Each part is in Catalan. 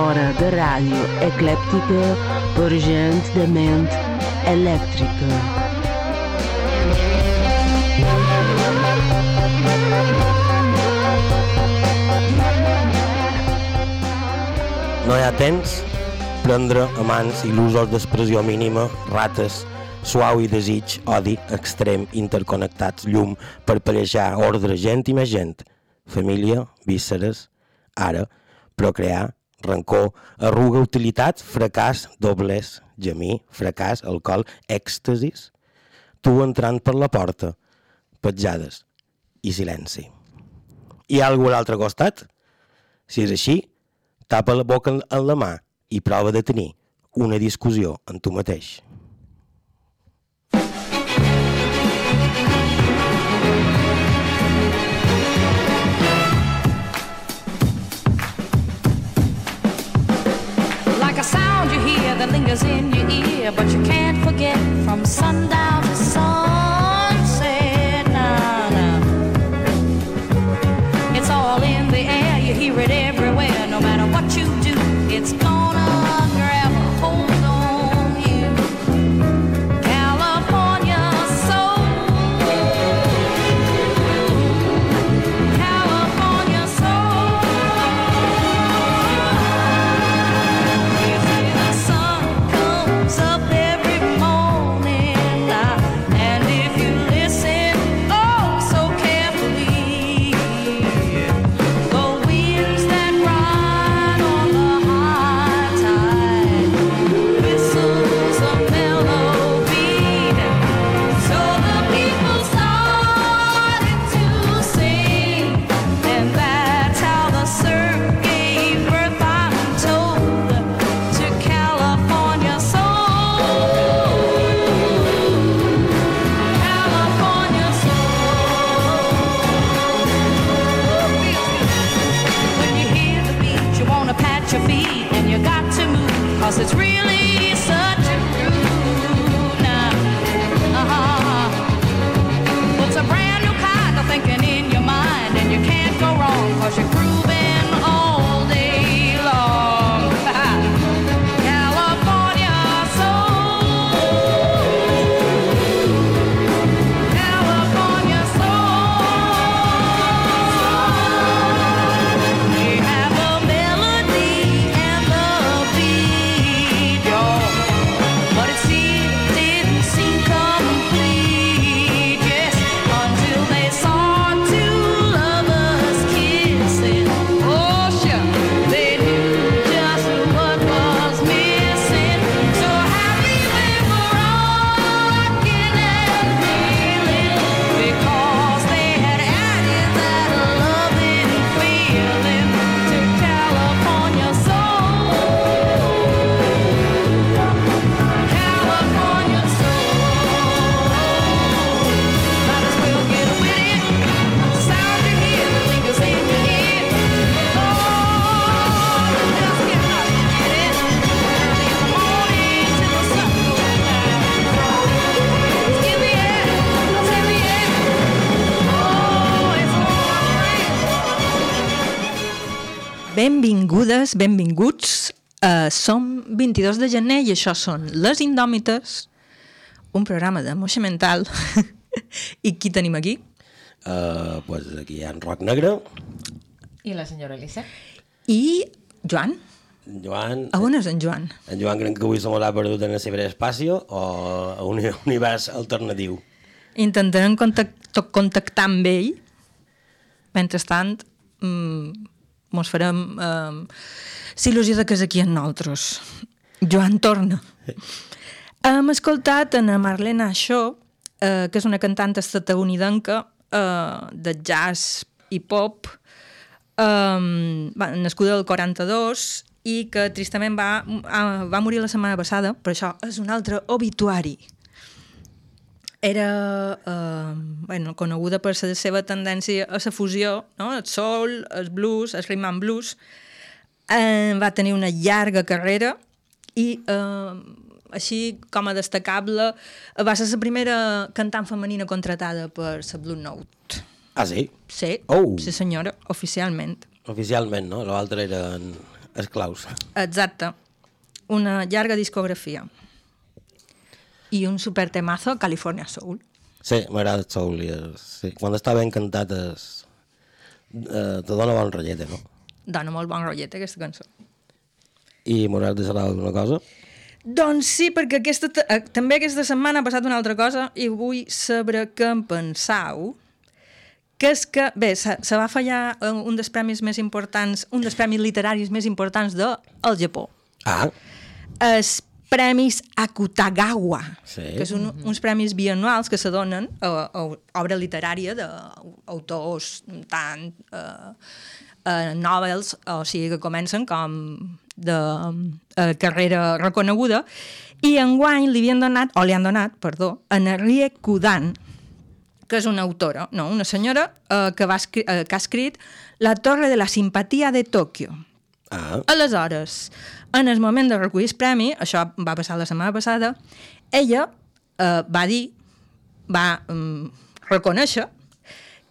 Hora de ràdio eclèptica per gent de ment elèctrica. No hi ha temps, prendre a mans il·lusos d'expressió mínima, rates, suau i desig, odi, extrem, interconnectats, llum, per pallejar ordre, gent i més gent, família, vísceres, ara, procrear, rancor, arruga, utilitat, fracàs, doblers, gemir, fracàs, alcohol, èxtasis, tu entrant per la porta, petjades i silenci. Hi ha algú a l'altre costat? Si és així, tapa la boca en la mà i prova de tenir una discussió amb tu mateix. Benvingudes, benvinguts. Uh, som 22 de gener i això són Les Indòmites, un programa de moixa mental. I qui tenim aquí? Uh, pues aquí hi ha en Roc Negre, I la senyora Elisa? I Joan. Joan... A on és en Joan? En Joan crec que avui se m'ha perdut en el ciberespacio o a un univers alternatiu. Intentarem contact contactar amb ell. Mentrestant, mm, mos farem eh, il·lusió de que és aquí amb nosaltres. Joan torna. Hem escoltat en Marlena Shaw eh, que és una cantant estatunidenca eh, de jazz i pop, eh, nascuda del 42 i que tristament va, ah, va morir la setmana passada, però això és un altre obituari. Era eh, bueno, coneguda per la seva tendència a la fusió, no? el soul, el blues, el rhythm and blues. Eh, va tenir una llarga carrera i eh, així com a destacable va ser la primera cantant femenina contratada per la Blue Note. Ah, sí? Sí, Oh. sí senyora, oficialment. Oficialment, no? L'altre eren esclaus. Exacte. Una llarga discografia. I un super temazo, California Soul. Sí, m'agrada el soul. I el, sí. Quan està ben cantat es, eh, te dona bon rotllete, no? Dona molt bon rotllet, aquesta cançó. I m'hauràs de saber alguna cosa? Doncs sí, perquè aquesta, eh, també aquesta setmana ha passat una altra cosa i vull saber què en pensau. Que és que, bé, se, se va fallar un dels premis més importants, un dels premis literaris més importants del de, Japó. Ah, Els Premis Akutagawa, Sí. que són uns premis bianuals que se donen a, a obra literària d'autors tant eh, eh, novels, o sigui que comencen com de eh, carrera reconeguda, i enguany li havien donat, o li han donat, perdó, a Narie Kudan, que és una autora, no, una senyora eh, que, va escri eh, que ha escrit La torre de la simpatia de Tòquio. ah, Aleshores, en el moment de recollir el premi, això va passar la setmana passada, ella eh, va dir, va um, reconèixer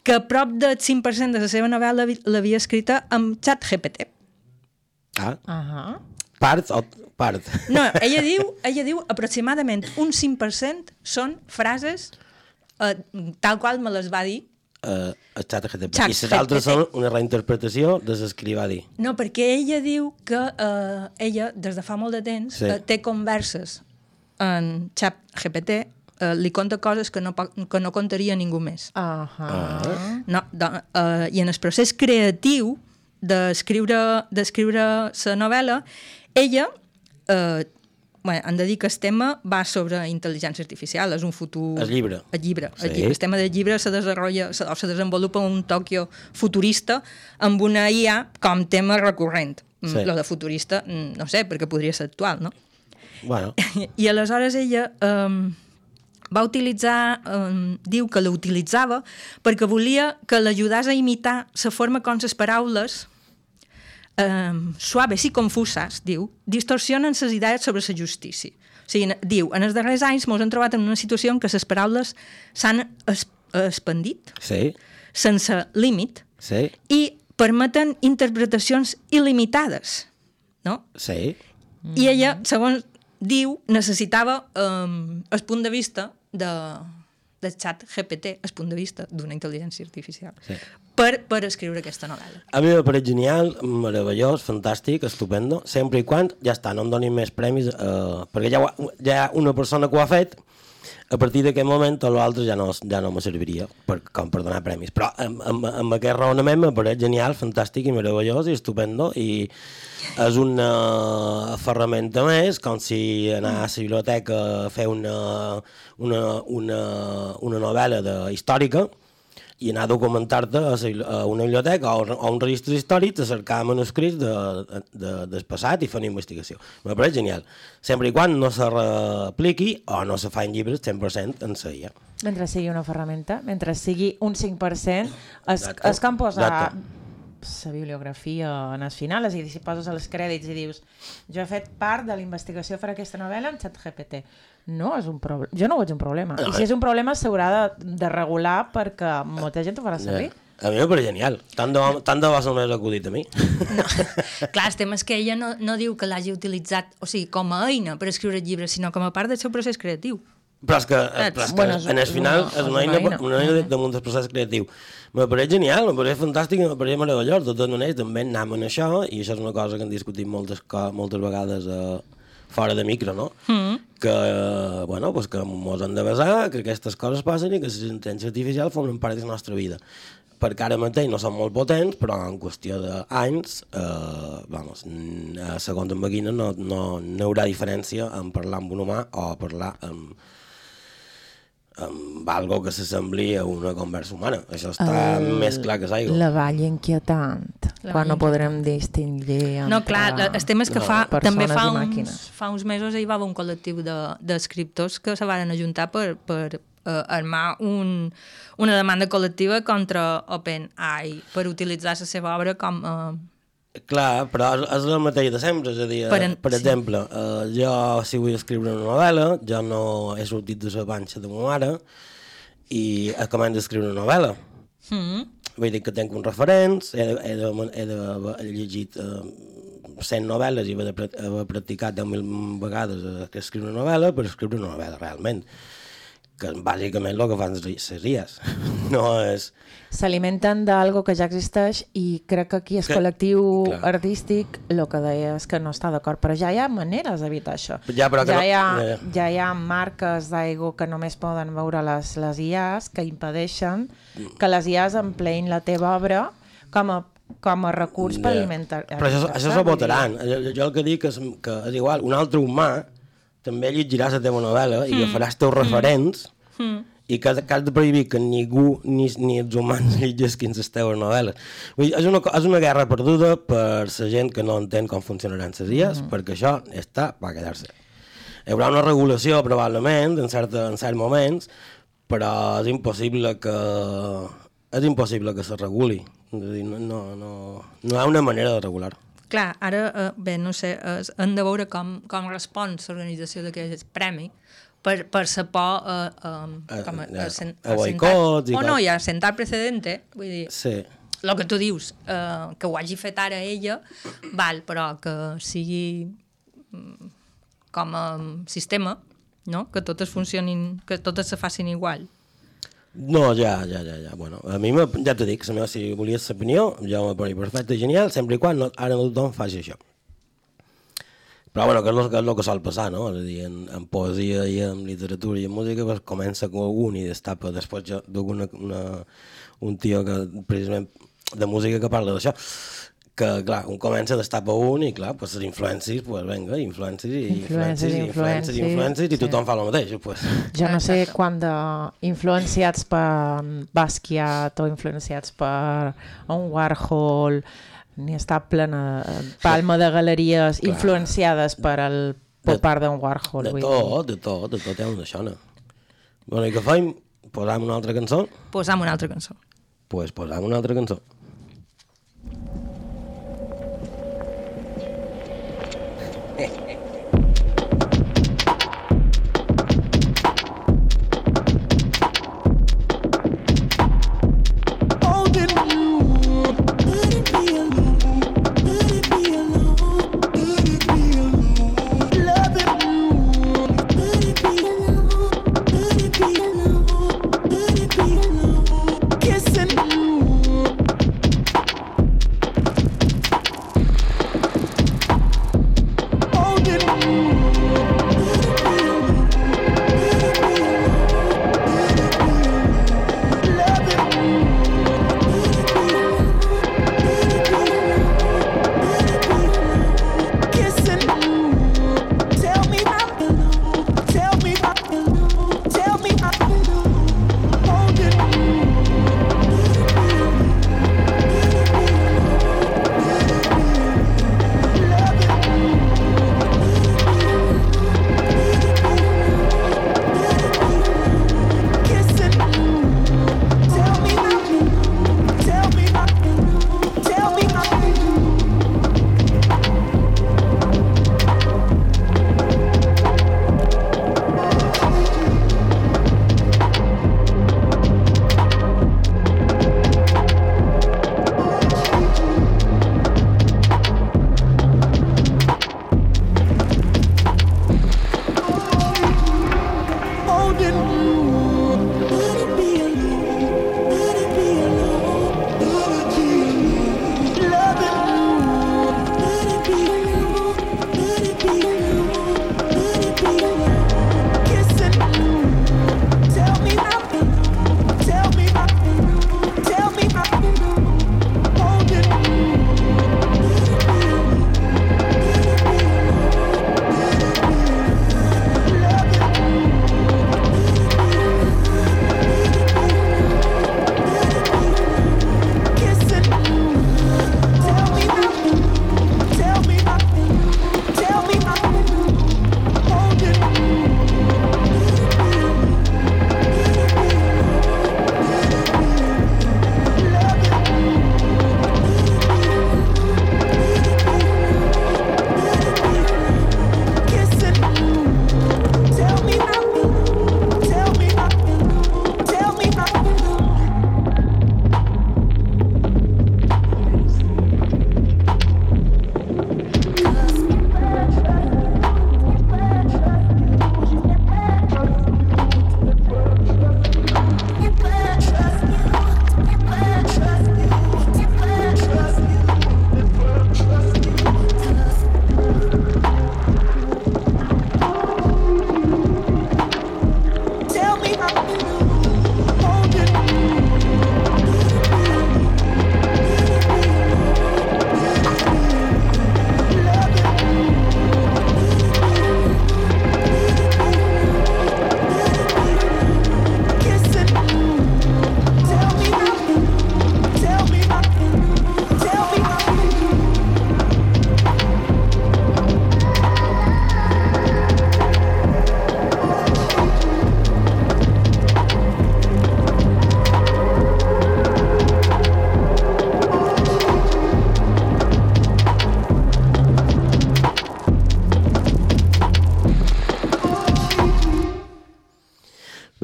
que prop del 5% de la seva novel·la vi- l'havia escrita amb xat GPT. ah. Ahà. Part o part? No, ella diu, ella diu aproximadament un 5% són frases eh, tal qual me les va dir Uh, el xat GTP. Xat I les altres GPT. són una reinterpretació de les que li va dir. No, perquè ella diu que eh, ella, des de fa molt de temps, Sí. eh, té converses en xat GPT, eh, li conta coses que no, que no contaria ningú més. Ahà. No, do, eh, I en el procés creatiu d'escriure d'escriure la novel·la, ella, eh, bueno, han de dir que el tema va sobre intel·ligència artificial, és un futur... El llibre. El llibre. Sí. El, llibre. el tema del llibre se desenvolupa, se, o se desenvolupa en un Tòquio futurista amb una IA com tema recurrent. Sí. Sí. Lo de futurista, mm, no sé, perquè podria ser actual, no? Bueno, I aleshores ella um, va utilitzar, um, diu que l'utilitzava perquè volia que l'ajudàs a imitar la forma com les paraules um, suaves i confuses, diu, distorsionen les idees sobre la justícia. O sigui, diu, en els darrers anys ens hem trobat en una situació en què les paraules s'han es, expandit sí, sense límit sí, i permeten interpretacions il·limitades, no? sí. I ella, segons diu, necessitava um, el punt de vista de, del xat GPT, el punt de vista d'una intel·ligència artificial, Sí. per, per escriure aquesta novel·la. A mi m'ha pareix genial, meravellós, fantàstic, estupendo, sempre i quan, ja està, no em donin més premis, eh, perquè ja, ha- ja hi ha una persona que ho ha fet, a partir d'aquest moment tot l'altre ja no, ja no me serviria per, com per donar premis. Però amb, amb, amb aquest raonament m'apareix genial, fantàstic i meravellós i estupendo i és una ferramenta més, com si anar a la biblioteca a fer una, una, una, una novel·la de, històrica i anar a documentar-te a, a una biblioteca o, a un registre històric a cercar manuscrits de, de, del passat i fer una investigació. Me pareix genial. Sempre i quan no se repliqui o no se fan llibres 100% en la IA. Mentre sigui una ferramenta, mentre sigui un 5%, es, Exacte. es que em posa Exacte. La bibliografia en el final, és a dir, si poses els crèdits i dius jo he fet part de la investigació per aquesta novel·la amb ChatGPT. No és un problema. Jo no ho veig un problema. I si és un problema s'haurà de, de regular perquè molta gent ho farà servir. A mi me pareix genial. Tant de, tant de m'hagués acudit a mi. No. Clar, el tema és que ella no, no diu que l'hagi utilitzat o sigui, com a eina per escriure llibres, sinó com a part del seu procés creatiu. Però és que, però és que Bueno, en el final és una una eina, una eina damunt del procés creatiu. Me pareix genial, me pareix fantàstic, me pareix meravellós. De totes maneres, també anem en això, i això és una cosa que hem discutit moltes, moltes vegades eh, fora de micro, no? Mm. Que, eh, bueno, pues que mos hem de basar, que aquestes coses passen i que la intel·ligència artificial formen part de la nostra vida. Perquè ara mateix no són molt potents, però en qüestió d'anys, eh, vamos, segons en Beguina, no, no, no hi haurà diferència en parlar amb un humà o parlar amb, amb algo que s'assembli a una conversa humana. Això està El- més clar que s'aigua. La vall inquietant, La quan vall no podrem distingir No, clar, la- el tema és que no, fa, també fa uns, fa uns mesos hi va haver un col·lectiu de- d'escriptors que se van ajuntar per, per eh, armar un, una demanda col·lectiva contra OpenAI per utilitzar la seva obra com... Eh, Clar, però és, el mateix de sempre, és a dir, Per per, en- per sí. exemple, eh, jo si vull escriure una novel·la, jo no he sortit de la panxa de ma mare i començo a escriure una novel·la. mm, Vull dir que tenc uns referents, he, de- he, de, he, de, he llegit eh, 100 novel·les i haver, de, haver practicat 10.000 vegades a escriure una novel·la per escriure una novel·la, realment. Que bàsicament el que fan les ries. No és... S'alimenten d'algo que ja existeix i crec que aquí el Que- col·lectiu clar. artístic el que deia és que no està d'acord, però ja hi ha maneres d'evitar això. Ja, però ja, no- hi ha, eh. ja hi ha marques d'aigua que només poden veure les, les IAs que impedeixen que les IAs empleïn la teva obra com a, com a recurs per Ja. alimentar Però això, això s'ho votaran. Jo, jo el que dic és que és igual, un altre humà també llegirà la teva novel·la i agafarà els teus referents i que, que has de prohibir que ningú ni, ni els humans llegisquin les teves novel·les. Vull dir, és, una, és una guerra perduda per la gent que no entén com funcionaran les IAs, perquè això està per quedar-se. Hi haurà una regulació, probablement, en, certa, en certs moments, però és impossible que és impossible que se reguli. És a dir, no, no, no, no hi ha una manera de regular. Clar, ara, eh, bé, no sé, eh, hem de veure com, com respon l'organització d'aquest premi per, per sa por eh, eh, Eh, com a, ja, a, sen- a a boicots sentar, o no, i a sentar precedente, vull dir, Sí. el que tu dius, eh, que ho hagi fet ara ella, val, però que sigui mm, com a sistema, no? que totes funcionin, que totes se facin igual. No, ja, ja, ja, ja. Bueno, a mi, ja t'ho dic, meva, si volies l'opinió, jo me ponia perfecte genial, sempre i quan no, ara no tothom faci això. Però bueno, que és el que, és el que sol passar, no? És a dir, en, en poesia i en literatura i en música pues, comença com algun i destapa. Després una, un tio que, precisament, de música que parla d'això, que, clar, un comença destapa un i, clar, pues, les influències, pues, venga, influències i Influències, influències i influències i influències i sí. tothom fa el mateix, pues. Jo no sé quant de influenciats per Basquiat o influenciats per un Warhol, ni està plena palma de galeries influenciades per el per De- part d'un Warhol. De tot, de tot, de tot hi ha una xona. Bueno, i què fem? Posam una altra cançó? Posam una altra cançó. Doncs pues posam una altra cançó. Gracias.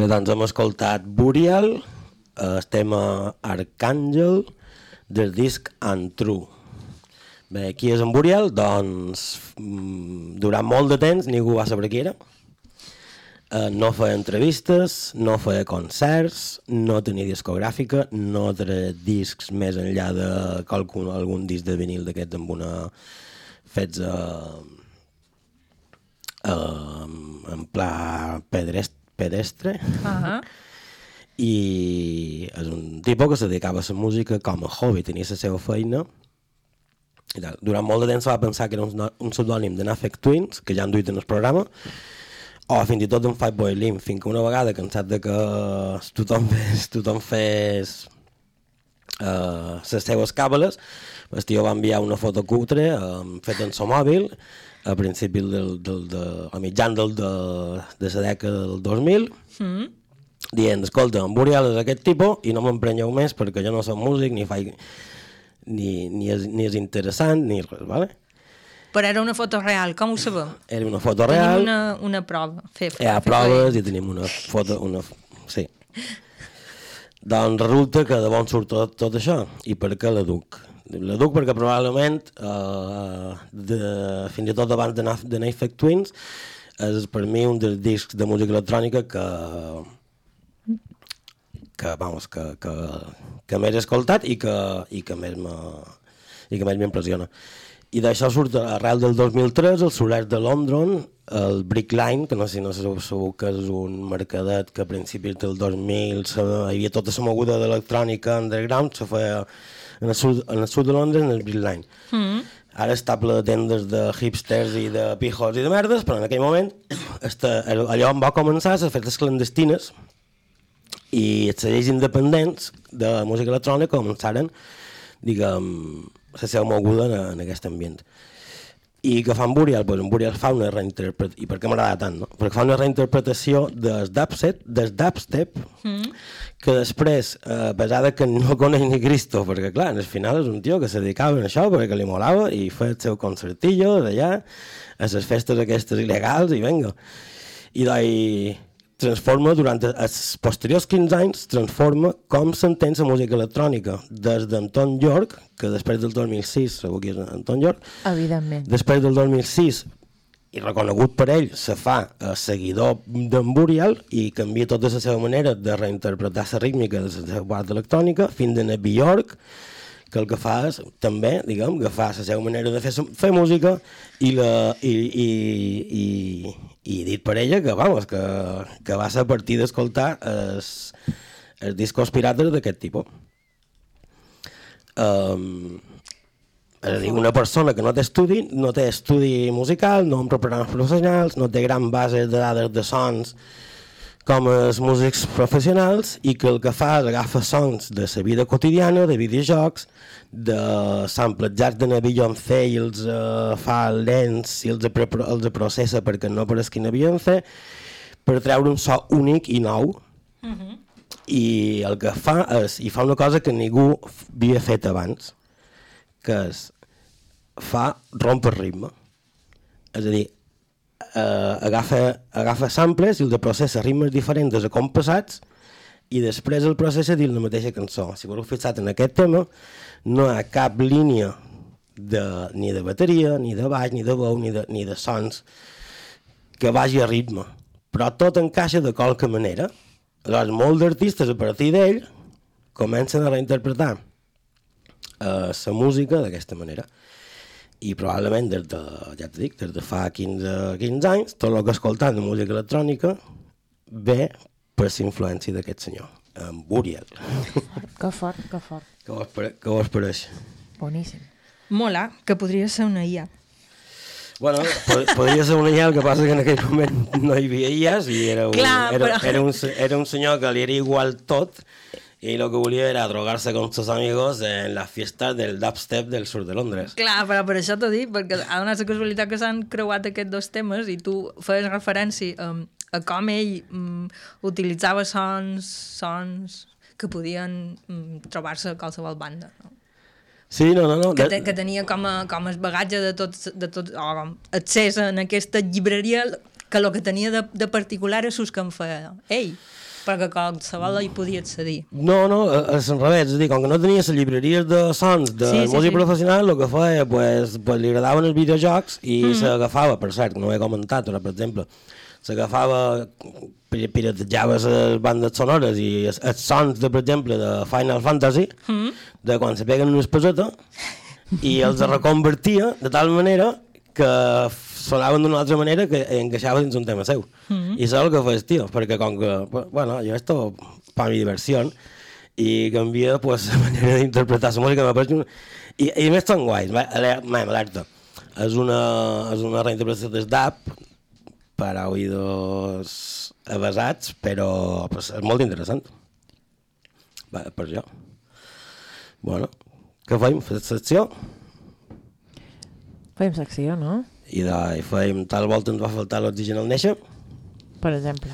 doncs hem escoltat Burial, eh, el tema Arcàngel, del disc Untrue. Bé, qui és en Burial? Doncs mm, durant molt de temps ningú va saber qui era. Eh, no feia entrevistes, no feia concerts, no tenia discogràfica, no treia discs més enllà de qualcun, algun disc de vinil d'aquests amb una fets eh, eh, en pla pedestre, pedestre Uh -huh. i és un tipus que se dedicava a la música com a hobby, tenia la seva feina i tal. Durant molt de temps va pensar que era un, un pseudònim de Nafek Twins, que ja han duit en el programa, o fins i tot d'un Fatboy Lim, fins que una vegada, cansat de que tothom fes, tothom fes uh, les seves càbales, el tio va enviar una foto cutre um, feta en seu mòbil a principi del, del, de, a mitjan del, de, de la dècada del 2000, Mm. dient, escolta, en Burial és aquest tipus i no m'emprenyeu més perquè jo no soc músic ni faig ni, ni, és, ni és interessant ni res, vale? Però era una foto real, com ho sabem? Era una foto Tenim real, una, una prova. Fer, hi ha fer proves i tenim una foto, una... sí. Doncs resulta que de bon surt tot, tot això. I per què la duc? La duc perquè probablement, eh, de, fins i tot abans de, de Nafek Twins, és per mi un dels discs de música electrònica que que, vamos, que, que, que més he escoltat i que, i que més me- i que més m'impressiona. I d'això surt arrel del 2003 el soler de London, el Brick Line, que no sé si no sabeu segur que és un mercadet que a principis del 2000 se, hi havia tota la moguda d'electrònica underground, se feia en el, sud, en el sud de Londres, en el Brick Line. Mm. Ara està ple de tendes de hipsters i de pijos i de merdes, però en aquell moment este, allò on va començar les clandestines i els sells independents de música electrònica començaren, diguem, la seva moguda en, en aquest ambient. I que fan Burial? Pues en Burial fa una reinterpretació, i per què m'agrada tant, no? Perquè fa una reinterpretació del dubstep, del dubstep mm. que després, eh, pesada que no coneix ni Cristo, perquè clar, al final és un tio que se dedicava a això perquè li molava i feia el seu concertillo d'allà, a les festes aquestes il·legals i venga. I d'ahí transforma durant els posteriors 15 anys transforma com s'entén la música electrònica des d'Anton York que després del 2006 segur que és Anton York Evidentment. després del 2006 i reconegut per ell se fa eh, seguidor d'en Burial i canvia tota la seva manera de reinterpretar la rítmica de la seva part electrònica fins a Neby York que el que fa és també, diguem, fa la seva manera de fer, fer música i, la, i, i, i, i dit per ella que, vamos, que, que va ser a partir d'escoltar els, els discos pirates d'aquest tipus. Um, és a dir, una persona que no té estudi, no té estudi musical, no empra programes professionals, no té gran base de dades de sons com els músics professionals i que el que fa és agafa sons de la vida quotidiana, de videojocs, de samplejats de Beyoncé i els uh, fa lents i els, els processa perquè no aparesquin a Beyoncé per treure un so únic i nou. I el que fa és, i fa una cosa que ningú havia fet abans, que és, fa rompre ritme. És a dir, eh, agafa, agafa samples i el de processa ritmes diferents de compassats i després el processa dins la mateixa cançó. Si vos heu fixat en aquest tema, no hi ha cap línia de, ni de bateria, ni de baix, ni de veu, ni de, ni de sons que vagi a ritme. Però tot encaixa de qualque manera. Aleshores, molts d'artistes a partir d'ell comencen a reinterpretar eh, la música d'aquesta manera. I probablement des de, ja t'ho dic, des de fa 15, 15 anys, tot el que escoltant de música electrònica ve per la influència d'aquest senyor, en Burial. Que fort, que fort. Què vos, pare- què vos pareix? Boníssim. Mola, que podria ser una IA. Bueno, pod podria ser una IA, el que passa que en aquell moment no hi havia IAs i era un, Clar, era, però- era, un, era un senyor que li era igual tot i el que volia era drogar-se con sus amigos en la fiesta del dubstep del sur de Londres. Clar, però per això t'ho dic, perquè ha donat la casualitat que s'han creuat aquests dos temes i tu feies referència um, a com ell um, utilitzava sons, sons que podien um, trobar-se a qualsevol banda. No? Sí, no, no, no. Que, te, que tenia com a, com a bagatge de tot, de tot o com accés en aquesta llibreria que el que tenia de, de particular és sus que en feia ell. però que qualsevol hi podia accedir. No, no, és al revés, és a dir, com que no tenia les llibreries de sons de Sí, sí, música sí. professional, el que feia, pues, pues, li agradaven els videojocs i mm. s'agafava, per cert, no ho he comentat, però, per exemple, s'agafava, pi- piratejava les bandes sonores i els, els sons, de, per exemple, de Final Fantasy, mm. de quan se peguen unes pesetes, i els reconvertia de tal manera que sonaven d'una altra manera que encaixava dins un tema seu. Mm -hmm. I això és el que el tio, perquè com que, bu- bueno, jo esto para mi diversión, i canvia pues, la manera d'interpretar la música. I, I a més són guais, va, ale- mai, alerta. És una, és una reinterpretació des d'app per a oïdos avasats, però pues, és molt interessant. Va, per això. Bueno, què fem? Fem secció? Fem secció, no? I, de, i fem tal volta ens va faltar l'oxigen al néixer, Per exemple.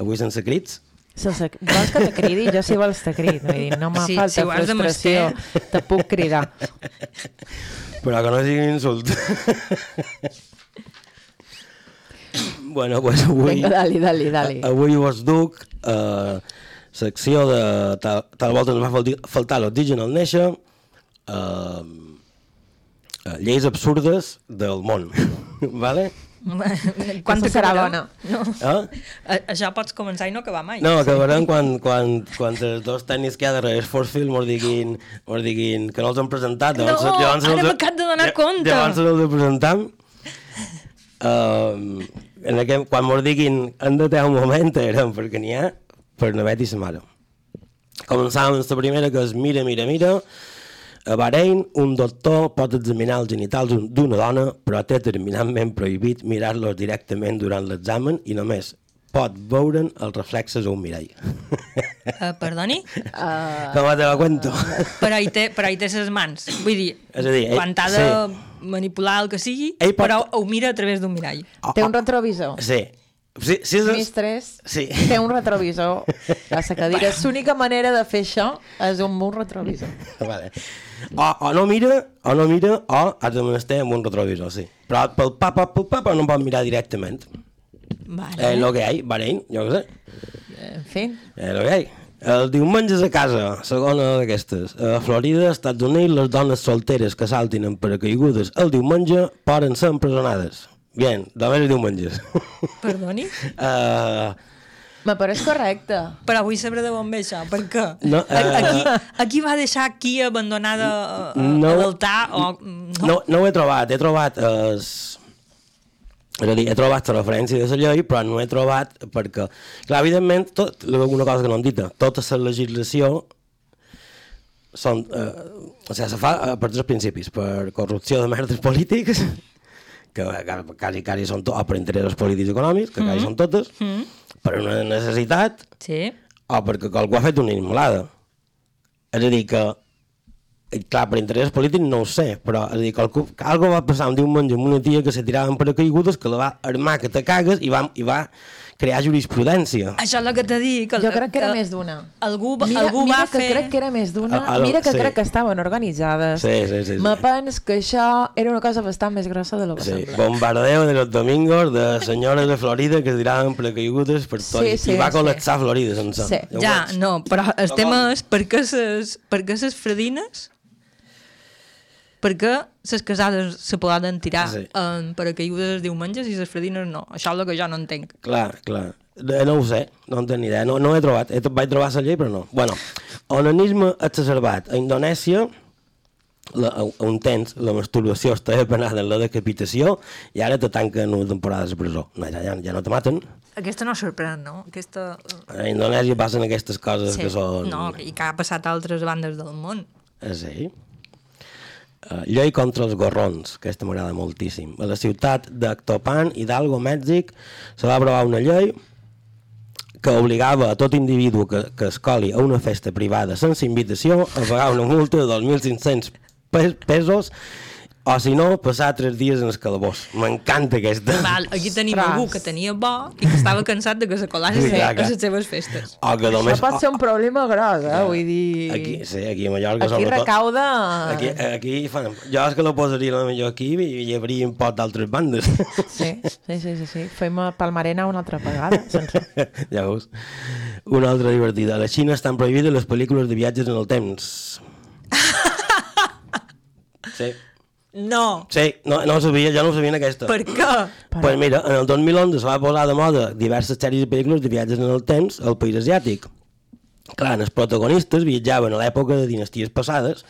avui sense crits. Sense... Vols que te cridi? Jo si vols te crid. Vull dir, no me Sí, falta si frustració. Te puc cridar. Però que no sigui un insult. bueno, pues avui... Vinga, dali, dali, dali. A- Avui vos duc eh, secció de... Tal, tal volta ens va faltar l'oxigen al néixer, eh, eh, lleis absurdes del món. vale? Quan serà bona. No. Eh? A- Això pots començar i no acabar mai. No, acabarem quan, quan, quan els dos tècnics que hi ha darrere Force Field mos diguin, mos diguin que no els han presentat. No, llavors- llavors ara m'acabo de donar compte. Llavors els presentam. Uh, en aquest, quan mos diguin han de tenir un moment, érem perquè n'hi ha per no haver-hi sa mare. Començàvem amb la primera, que és mira, mira, mira. A Bahrein, un doctor pot examinar els genitals d'un- d'una dona, però té terminantment prohibit mirar-los directament durant l'examen i només pot veure'n els reflexes a un mirall. Uh, perdoni? Uh, Com te la cuento? Però hi té, però hi té ses mans. Vull dir, És a dir, ell- quan t'ha de manipular el que sigui, Ell pot- però ho mira a través d'un mirall. té un retrovisor. Sí. Sí, sí, és... Mistres Sí. té un retrovisor a la cadira. L'única manera de fer això és un retrovisor. Vale. O, o no mira, o no mira, o has de menester amb un retrovisor, sí. Però pel papa, pel papa no pot mirar directament. Vale. Eh, lo que hay, Bahrein, jo què sé. En fi, Eh, lo que hay. El diumenges a casa, segona d'aquestes. A Florida, Estats Units, les dones solteres que saltin en paracaigudes el diumenge poden ser empresonades. Bien, només els diumenges. Perdoni? uh, me pareix correcte. Però vull saber de on ve això, per què? No, A- eh, aquí, aquí va deixar aquí abandonada a, a, No. a l'altar o... No. No, no ho he trobat, he trobat es... És a dir, he trobat la referència de la llei, però no he trobat perquè, clar, evidentment, tot, una cosa que no han dit, tota la legislació són, eh, o sigui, se fa eh, per tres principis, per corrupció de merdes polítics, que ca- quasi, quasi són tot, o per interessos polítics i econòmics, que quasi són totes, per una necessitat, Sí. o perquè algú ha fet una immolada. És a dir, que, eh, clar, per interès polític no ho sé, però és a dir, que algú va passar un diumenge amb una tia que se tirava en paracaigudes, que la va armar que te cagues i va, i va crear jurisprudència. Això és el que t'he dit. Que, Jo crec que era més d'una. Algú, va- Mira, algú mira va que fer... crec que era més d'una. A- a lo- Mira que sí. crec que estaven organitzades. Sí, sí, sí, sí. Me pens que això era una cosa bastant més grossa de lo que Sí, sembla. bombardeo de los domingos de senyores de Florida que es tiraven paracaigudes per tot Sí, sí, i va sí. col·lapsar Florida sense. Sí. Ja, no, però el No tema és per què ses, per què ses fredines per què ses casades se poden tirar Sí. sí. en paracaigudes els diumenges i ses fredines no? Això és el que jo no entenc. Clar, clar. No ho sé, no en tenc ni idea. No, no he trobat. He, vaig trobar la llei, però no. Bueno, onanisme exacerbat. A Indonèsia, la, a, a un temps, la masturbació estava penada en la decapitació i ara te tanquen una temporada de presó. No, ja, ja, ja no te maten. Aquesta no sorprèn, no? Aquesta... A Indonèsia passen aquestes coses que són... No, i que ha passat a altres bandes del món. Eh, Sí. Uh, llei contra els gorrons, que aquesta m'agrada moltíssim. A la ciutat d'Actopan, Hidalgo, Mèxic, se va aprovar una llei que obligava a tot individu que, que es coli a una festa privada sense invitació a pagar una multa de 2.500 pes- pesos o si no, passar tres dies en el calabós. M'encanta aquesta. Val, aquí tenim Ostres. algú que tenia bo i que estava cansat de que se colàs Sí, a les seves festes. O que només... Això pot ser un problema gros, eh? Vull dir... Aquí, sí, aquí a Mallorca, Aquí sobretot. recauda... Aquí, aquí fan... Jo és que la posaria la millor aquí i hi hauria un pot d'altres bandes. Sí, sí, sí, sí, sí. Fem a Palmarena una altra vegada. Sense... ja veus. Una altra divertida. A la Xina estan prohibides les pel·lícules de viatges en el temps. Sí. No, Sí, no, no ho sabia, jo no ho sabia en aquesta. per què? Pues mira, en el 2011 es va posar de moda diverses sèries de pel·lícules de viatges en el temps al país asiàtic. Clar, els protagonistes viatjaven a l'època de dinasties passades,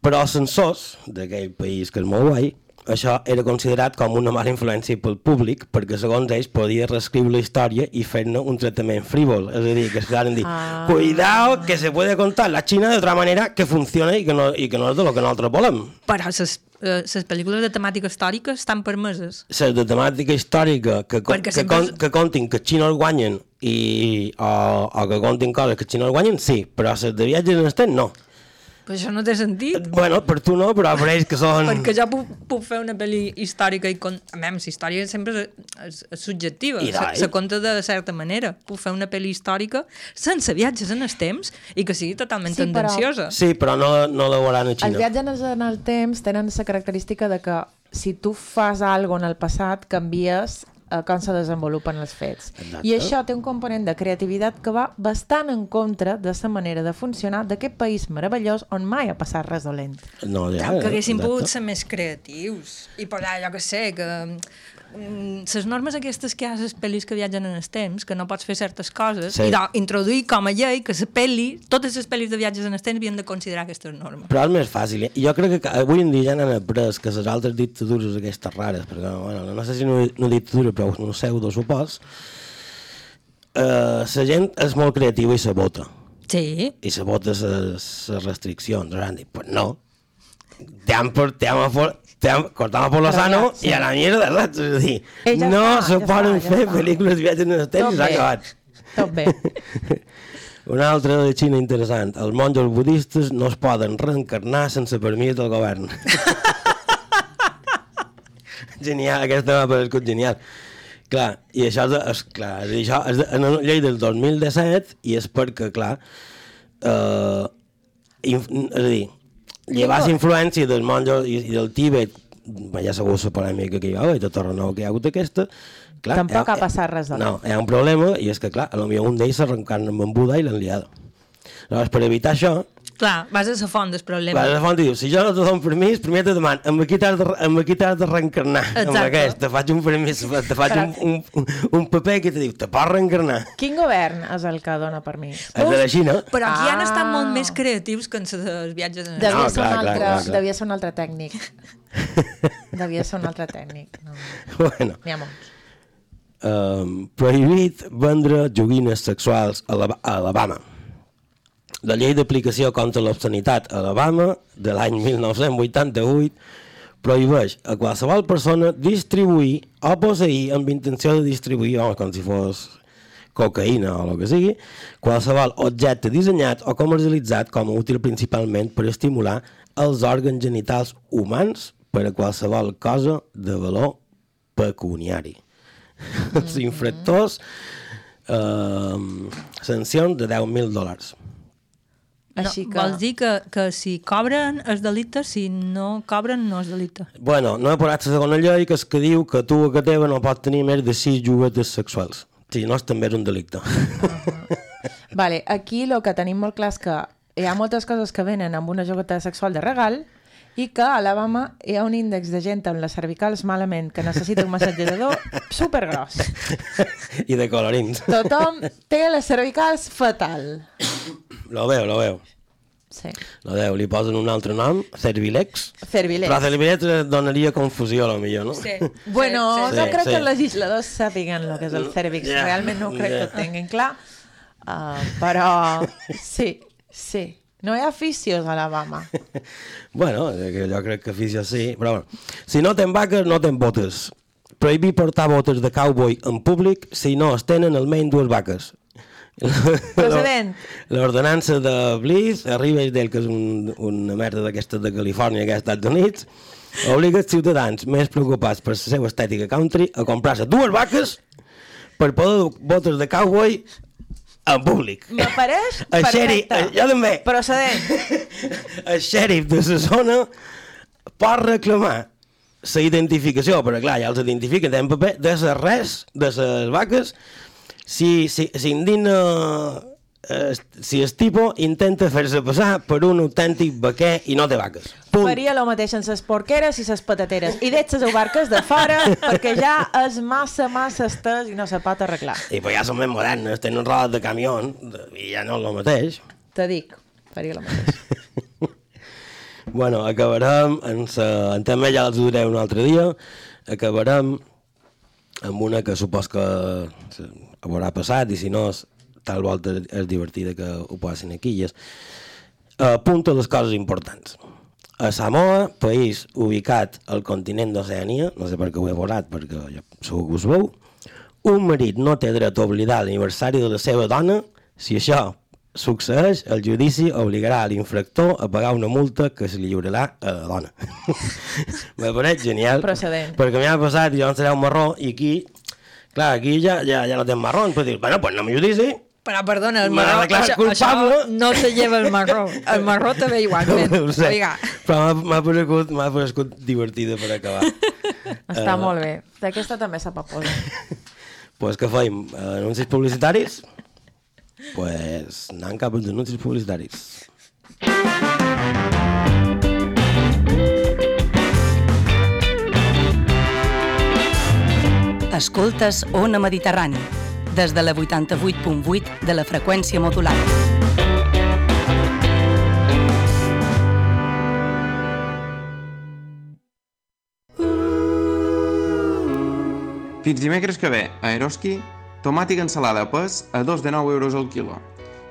però els censors d'aquell país que és molt guai, això era considerat com una mala influència pel públic perquè segons ells podia reescriure la història i fer-ne un tractament frívol. És a dir, que es quedaren dir, Ah. cuidado que se puede contar la Xina de otra manera que funcione i que no, i que no és de lo que nosaltres volem. Però les, eh, les pel·lícules de temàtica històrica estan permeses. les de temàtica històrica que, que, sempre con, que contin que els xinos guanyen i, o, o que contin coses que els xinos guanyen, sí, però les de viatges en el temps, no. Però això no té sentit. Bueno, per tu no, però per ells que són... Perquè jo puc, puc fer una pel·li històrica i... Con... A més, la història sempre és, és, subjectiva, I se, se conta de certa manera. Puc fer una pel·li històrica sense viatges en el temps i que sigui totalment Sí, però- tendenciosa. Sí, però no, no la veuran a Els Xina. viatges en el temps tenen la característica de que si tu fas alguna en el passat, canvies eh, com se desenvolupen els fets. Exacte. I això té un component de creativitat que va bastant en contra de la manera de funcionar d'aquest país meravellós on mai ha passat res dolent. No, ja, que haguessin exacte. pogut ser més creatius i posar, jo que sé, que les normes aquestes que hi ha a les pel·lis que viatgen en el temps, que no pots fer certes coses, Sí. i de, introduir com a llei que la pel·li, totes les pel·lis de viatges en el temps havien de considerar aquestes normes. Però és més fàcil. eh? Jo crec que avui en dia ja n'han après que les altres dictadures aquestes rares, perquè bueno, no sé si una, una dictadura, però un pseudo supòs, eh, la gent és molt creativa i se vota. Sí, i se vota les restriccions. Han dit, pues no. Te han, te han, te han cortado por lo sano sí. i a la mierda, dir, Eh, ja no està, se ja està, ja fer està. pel·lícules de viatges en el temps i s'ha acabat. Tot bé. Una altra de Xina interessant. Els monjos budistes no es poden reencarnar sense permís del govern. genial, aquesta m'ha paregut genial. Clar, i això és, és, clar, és, això és de- en una llei del 2017 i és perquè, clar, eh, inf, és a dir, llevar la influència dels monjos i, i del Tíbet, ja segur la polèmica que hi ha i tot el renou que hi ha hagut aquesta, clar, Tampoc hi ha passat res de No, hi ha un problema i és que, clar, millor un d'ells s'arrencarna amb en Buda i l'han liada. Llavors, per evitar això, clar, vas a la font del problema. va, la font diu, si jo no te dono permís, primer te demano, amb aquí t'has de, amb aquí t'has de reencarnar, amb Exacte. aquest, te faig un permís, te faig un, un, un, paper que te diu, te pots reencarnar. Quin govern és el que dona permís? El de la Xina, Però aquí han Ah. estat molt més creatius que en els viatges en Devia, No, ser, clar, un clar, altre, clar, clar. devia ser un altre tècnic. devia ser un altre tècnic. No. bueno, N'hi ha molts. um, prohibit vendre joguines sexuals a a Alabama. La llei d'aplicació contra l'obscenitat a Alabama de l'any 1988 prohibeix a qualsevol persona distribuir o posseir amb intenció de distribuir, home, com si fos cocaïna o el que sigui, qualsevol objecte dissenyat o comercialitzat com a útil principalment per estimular els òrgans genitals humans per a qualsevol cosa de valor pecuniari. Els infractors eh, sancions de 10.000 dòlars. Així no, que... Vols dir que, que si cobren és delicte, si no cobren no és delicte. Bueno, no he posat la segona llei que és que diu que tu a casa teva no pots tenir més de 6 juguetes sexuals. Si no, és també és un delicte. Vale, aquí el que tenim molt clar és que hi ha moltes coses que venen amb una jogueta sexual de regal i que a Alabama hi ha un índex de gent amb les cervicals malament que necessita un massatgerador supergros. I de colorins. Tothom té les cervicals fatal. Lo veu, lo veu. Sí. Lo veu, li posen un altre nom, Cervilex. Cervilex. Però Cervilex eh, donaria confusió, a lo millor, no? Sí. Bueno, sí, no sí. crec Sí. que els legisladors sàpiguen el que és el cèrvix. Ja, Realment no crec ja. que ho tinguin clar. Uh, però sí, sí. No hi ha aficios a Alabama. Bueno, eh, que jo crec que afició sí, però bueno. Si no ten vaques, no ten botes. Prohibir portar botes de cowboy en públic si no es tenen almenys dues vaques. Procedent. L'ordenança de Bliss arriba i del que és un, una merda d'aquestes de Califòrnia que als Estats Units obliga els ciutadans més preocupats per la seva estètica country a comprar-se dues vaques per poder dur botes de cowboy en públic. M'apareix El xèrif, perfecte. jo també. Procedent. el xèrif de la zona pot reclamar la identificació, però clar, ja els identifiquen en paper, de les res, de les vaques, si, si, si indigna eh, si el tipo intenta fer-se passar per un autèntic vaquer i no té vaques. Punt. Faria el mateix en les porqueres i les patateres. I deixes les barques de fora perquè ja és massa, massa estès i no se pot arreglar. I pues ja són més modernes, tenen rodes de camió i ja no és el mateix. Te dic, faria el mateix. Bueno, acabarem, en, sa, en també ja els ho diré un altre dia, acabarem amb una que supos que haurà passat i si no, és- tal volta és divertida que ho posin aquí. I és, apunta les coses importants. A Samoa, país ubicat al continent d'Oceania, no sé per què ho he volat, perquè ja segur que us veu, un marit no té dret a oblidar l'aniversari de la seva dona si això succeeix, el judici obligarà l'infractor a pagar una multa que se li lliurarà a la dona. Me pareix genial. Procedent. Perquè m'ha passat, jo en seré un marró, i aquí, clar, aquí ja, ja, ja no tens marró, però dir, bueno, pues no me judici, Però perdona, el marró, això, culpable. això no se lleva el marró. El marró també igualment. ho sé, Oiga, però m'ha- m'ha paregut divertida per acabar. Està molt bé. D'aquesta també se pot posar. pues què feim? Anuncis publicitaris? pues anant cap als anuncis publicitaris. Escoltes Ona Mediterrani, des de la 88.8 de la freqüència modulada. Fins dimecres que ve, a Eroski, tomàtic ensalada a pes a 2 de 9 euros al quilo.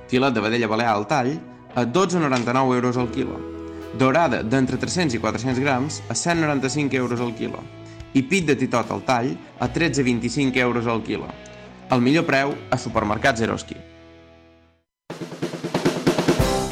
Filet de vedella balear al tall a 12,99 euros al quilo. Dorada d'entre 300 i 400 grams a 195 euros al quilo. I pit de titot al tall a 13,25 euros al quilo. El millor preu a supermercats Eroski.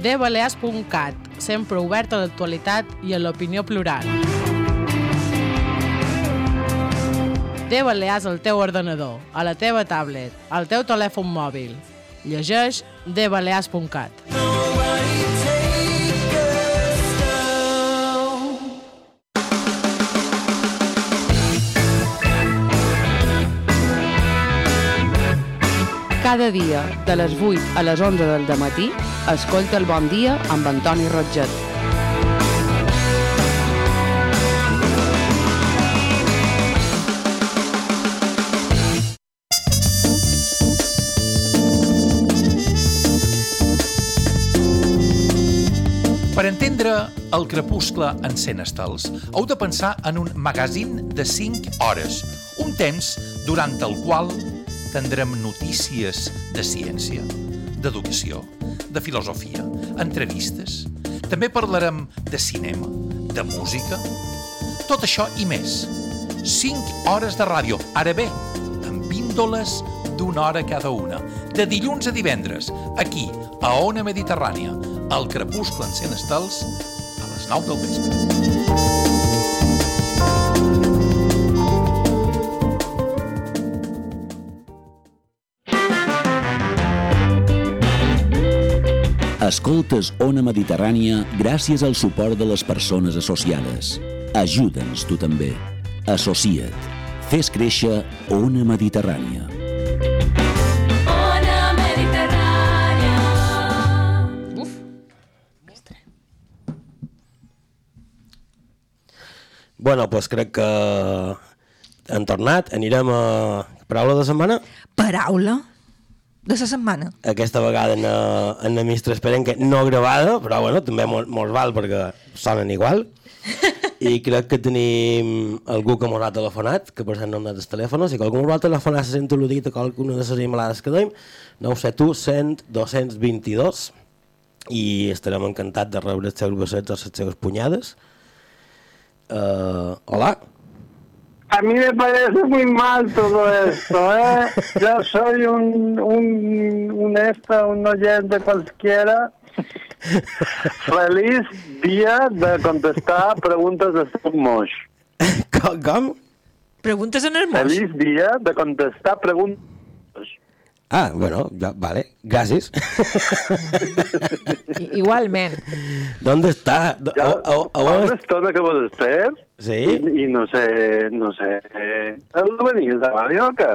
dbalears.cat, sempre obert a l'actualitat i a l'opinió plural. De Balears al teu ordenador, a la teva tablet, al teu telèfon mòbil. Llegeix dbalears.cat. Cada dia, de les 8 a les 11 del matí, escolta el Bon Dia amb Antoni Rotget. Per entendre el crepuscle en 100 estels, heu de pensar en un magazín de 5 hores, un temps durant el qual tindrem notícies de ciència, d'educació, de filosofia, entrevistes. També parlarem de cinema, de música, tot això i més. 5 hores de ràdio, ara bé, amb píndoles d'una hora cada una, de dilluns a divendres, aquí, a Ona Mediterrània, al crepuscle en 100 estels, a les 9 del vespre. Escoltes Ona Mediterrània gràcies al suport de les persones associades. Ajuda'ns tu també. Associa't. Fes créixer Ona Mediterrània. Ona Mediterrània. Bueno, pues crec que han tornat, anirem a paraula de setmana. Paraula de la setmana. Aquesta vegada en, eh, en la esperem que no gravada, però bueno, també mos, mos val perquè sonen igual. I crec que tenim algú que mos ha telefonat, que per cert no hem donat el telèfon, si qualcú mos ha telefonat se sent al·ludit a qualcuna de les emailades que deim, 971 100 222 i estarem encantats de rebre els seus bessets o les seves punyades. Uh, hola. A mí me parece muy mal todo esto, ¿eh? Yo soy un, un, un esta, un oyente cualquiera. Feliz día de contestar preguntes de Stop. Com? com? Preguntes en el moix. Feliz día de contestar preguntes. Ah, bueno, ya, vale, gracias. I- Igualment. ¿Dónde está? Ya, o- o- o- ahora esto lo acabo de hacer. Sí. Y, y no sé, no sé. ¿No venís de radio o qué?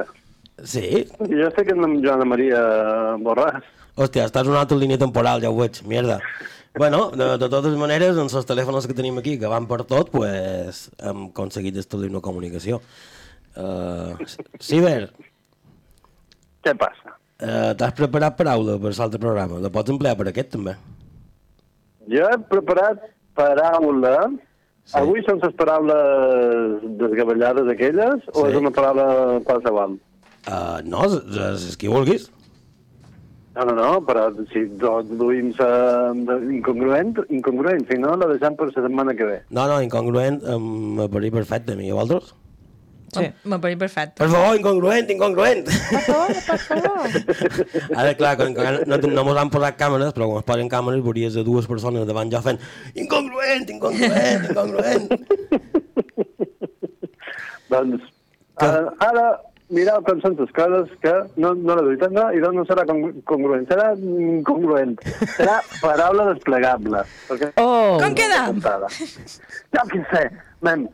Sí. Yo sé que no Joana María Borràs. Hòstia, estàs en una altra línia temporal, ja ho veig, mierda. Bueno, de, de totes maneres, amb els telèfons que tenim aquí, que van per tot, pues, hem aconseguit establir una comunicació. Uh, Ciber, Què passa? uh, t'has preparat paraula per l'altre programa? La pots emplear per aquest, també? Jo he preparat paraula. Sí. Avui són les paraules desgavellades aquelles sí. o Sí. és una paraula qualsevol? Uh, no, és, qui vulguis. No, no, no, però si duim sa incongruent, incongruent, si no la deixem per la setmana que ve. No, no, incongruent, um, m'apareix perfecte a mi. I a vosaltres? Sí. M'apareix perfecte. Per favor, incongruent, incongruent! Per favor, per favor. Ara, clar, com que no, no mos han posat càmeres, però quan es posen càmeres veuries a dues persones davant jo fent incongruent, incongruent, incongruent. Doncs ara, ara mireu com són les coses que no, no les vull no, i doncs no serà congru- congruent, serà incongruent. Serà paraula desplegable. Perquè... Oh. Com quedam? Jo què sé, men,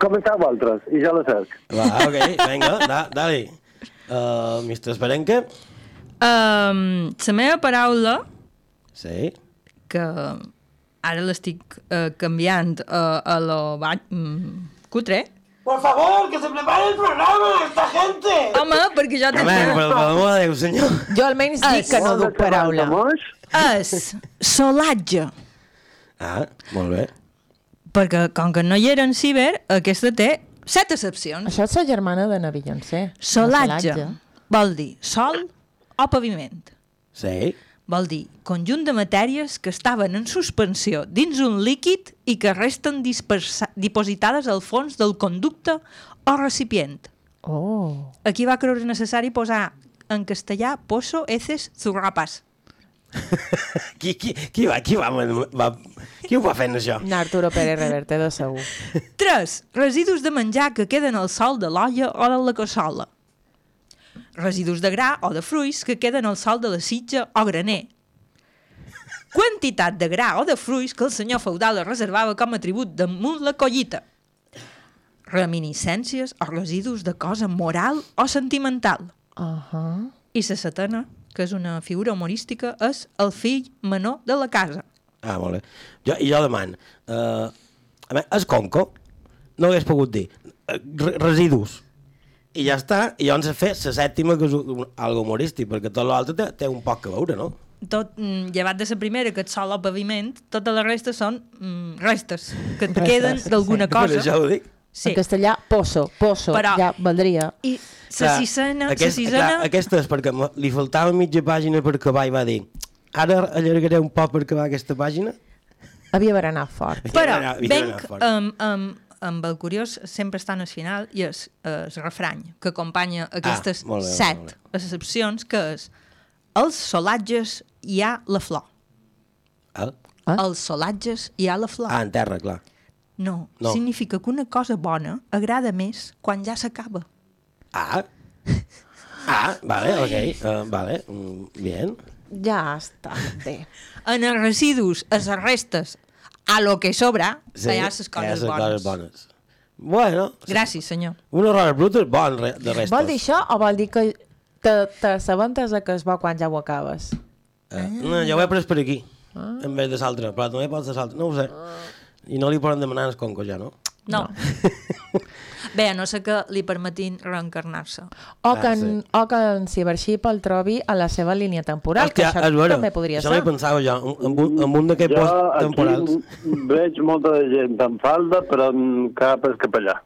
començau vosaltres i jo la cerc. Va, ok, vinga, da, dale. Uh, Mr. Esperenque? Um, la meva paraula, Sí. que ara l'estic uh, canviant uh, a lo ba... Mm, cutre, Por favor, que se prepare el programa, esta gente! Home, perquè jo Home, per l'amor de Déu, senyor. Jo almenys dic que no duc paraula. És solatge. Ah, molt bé. Perquè com que no hi era en ciber, aquesta té set excepcions. Això és la germana de na Beyoncé. Solatge La vol dir sol o paviment. Sí. Vol dir conjunt de matèries que estaven en suspensió dins un líquid i que resten dispersa- dipositades al fons del conducte o recipient. Oh. Aquí va creure necessari posar en castellà pozo, heces, zurrapas. Qui, qui, qui va, qui va, va, qui ho va fent, això? Na Arturo Pérez Reverte, de segur. 3. Residus de menjar que queden al sol de l'olla o de la cassola. Residus de gra o de fruits que queden al sol de la sitja o graner. Quantitat de gra o de fruits que el senyor feudal es reservava com a tribut damunt la collita. Reminiscències o residus de cosa moral o sentimental. Uh -huh. I la setena, que és una figura humorística, és el fill menor de la casa. Ah, molt bé. Jo, I jo demano, uh, a veure, és conco, no hagués pogut dir, eh, re residus, i ja està, i llavors fer la sèptima, que és un, algo humorístic, perquè tot l'altre té, té un poc a veure, no? tot, mm, llevat de la primera, que et sol o paviment, tota la resta són mm, restes, que et Restes, queden d'alguna sí. cosa. Per això ho dic. Sí. En castellà, pozo, pozo, Però- ja valdria. I la sisena, aquest, sisena... clar, aquesta és perquè li faltava mitja pàgina per acabar i va dir ara allargaré un poc per acabar aquesta pàgina. Havia d'haver anat fort. Però Havia d'anar venc fort. amb, amb, amb el curiós sempre estan al final i és el refrany que acompanya aquestes Ah, molt bé, molt set excepcions que és els solatges hi ha la flor. Ah, Ah? Els solatges hi ha la flor. ah en terra, clar. No, No. significa que una cosa bona agrada més quan ja s'acaba. Ah, ah, vale, ok, uh, vale, mm, bien. Ja està bé. En els residus, a les restes, a lo que sobra, Sí, ha les coses bones. coses bones. Bueno, Gràcies, senyor. un error brut és bon de restes. Vol dir això o vol dir que te- t'assabentes que és bo quan ja ho acabes? Eh, no, jo ho he pres per aquí, en vez de l'altre, però també pots de l'altre, no ho sé. I no li poden demanar el conco ja, no? No. Bé, a no sé que li permetin reencarnar-se. O Ah, que, en, sí. o que en Cybership el trobi a la seva línia temporal, Hòstia, que això vera. també podria Això ser. m'hi pensava jo, amb un, amb un d'aquests Jo posts temporals. veig molta gent en falda, però amb cap és capellà.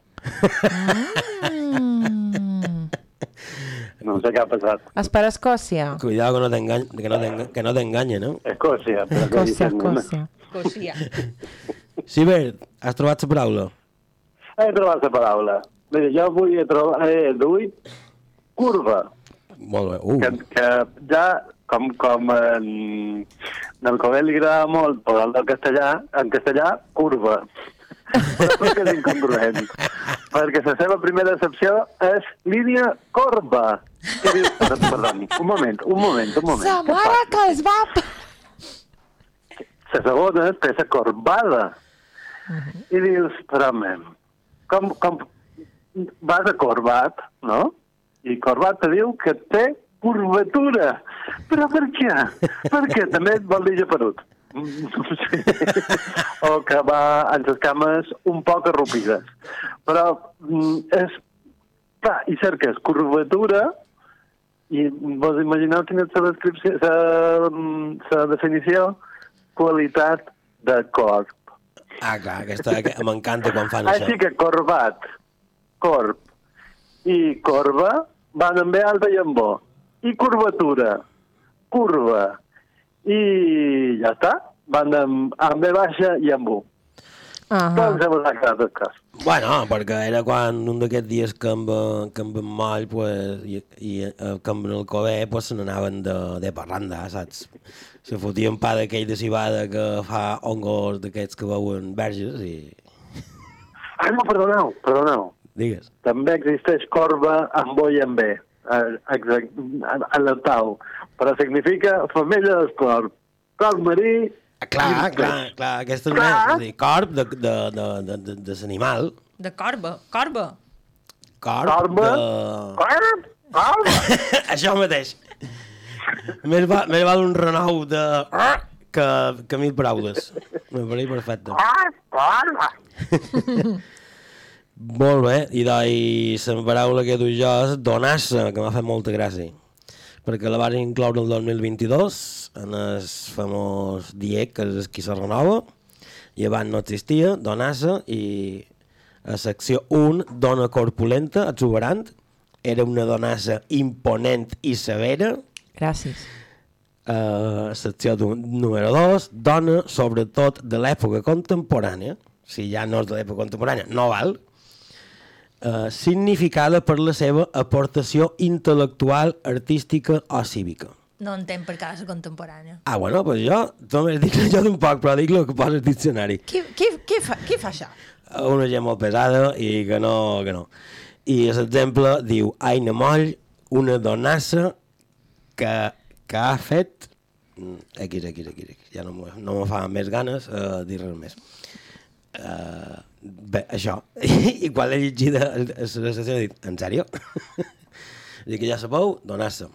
Mm. No sé què ha passat. És per Escòcia. Cuidado que no t'engany- que no t'enga- que no no? Escòcia. Escòcia, no? Escòcia. Ciber, has trobat la paraula? He trobat la paraula. Mira, jo avui he trobat, he duit curva, Molt bé. Uh, que, que ja, com, com en, en el Covel li agrada molt posar el castellà, en castellà, curva. Però perquè és incongruent. Perquè la seva primera excepció és línia corba. Dius? Perdó, perdoni, un moment, un moment, un moment. Sa mare que es va... La segona té la corbada. I dius, mem, com, com vas a corbat, no? I corbat te diu que té curvatura. Però per què? Perquè també et vol dir geperut. Sí. o que va amb les cames un poc arrupides. Però mm, és... Clar, i cerques curvatura i vos imagineu quina és la descripció, la, la definició? Qualitat de corp. ah, clar, aquesta, que m'encanta quan fan això. Així que corbat, corp i corba van amb B alta i amb bo. I curvatura, curva. I ja està. Van amb, amb B baixa i amb U. Ah Doncs hem quedat el cas. Bueno, perquè era quan un d'aquests dies que em, que em van mal pues, i, i eh, que em el cové pues, se n'anaven de, de parranda, saps? Se fotien pa d'aquell de cibada que fa hongos d'aquests que veuen verges i... Ah, no, perdoneu, perdoneu. Digues. També existeix corba amb O i amb B. Eh, exact, alertau. Però significa femella d'esport. Corp marí... Clar, clar, clar, aquesta és Clar. més, és dir, corp de, de, de, de, de, de l'animal, De corba, corba. corp Corba. de... Corb, corba. Això mateix. més, va, més val un renou de... que, que mil paraules. Me pareix perfecte. Corba, corba. Molt bé, i doncs la paraula que du jo és donar-se, que m'ha fet molta gràcia. Perquè la van incloure el 2022 en el famós DIEC, que és qui se renova, i abans no existia, donar-se, i a secció 1, dona corpulenta, exuberant, era una donassa imponent i severa, Gràcies. Uh, secció número 2, dona, sobretot de l'època contemporània, si ja no és de l'època contemporània, no val, uh, significada per la seva aportació intel·lectual, artística o cívica. No entenc per casa contemporània. Ah, bueno, pues jo, també dic jo d'un poc, però dic el que posa al diccionari. Qui, qui, qui, fa, qui fa això? Una gent molt pesada i que no, que no. I l'exemple diu, Aina Moll, una donassa que, que ha fet mm, X, X, X, X. Ja no, me- no me fa més ganes uh, dir res més. Uh, bé, això. I quan l'he llegit a a la sessió he dit, en sèrio? Dic que ja sabeu, donar-se.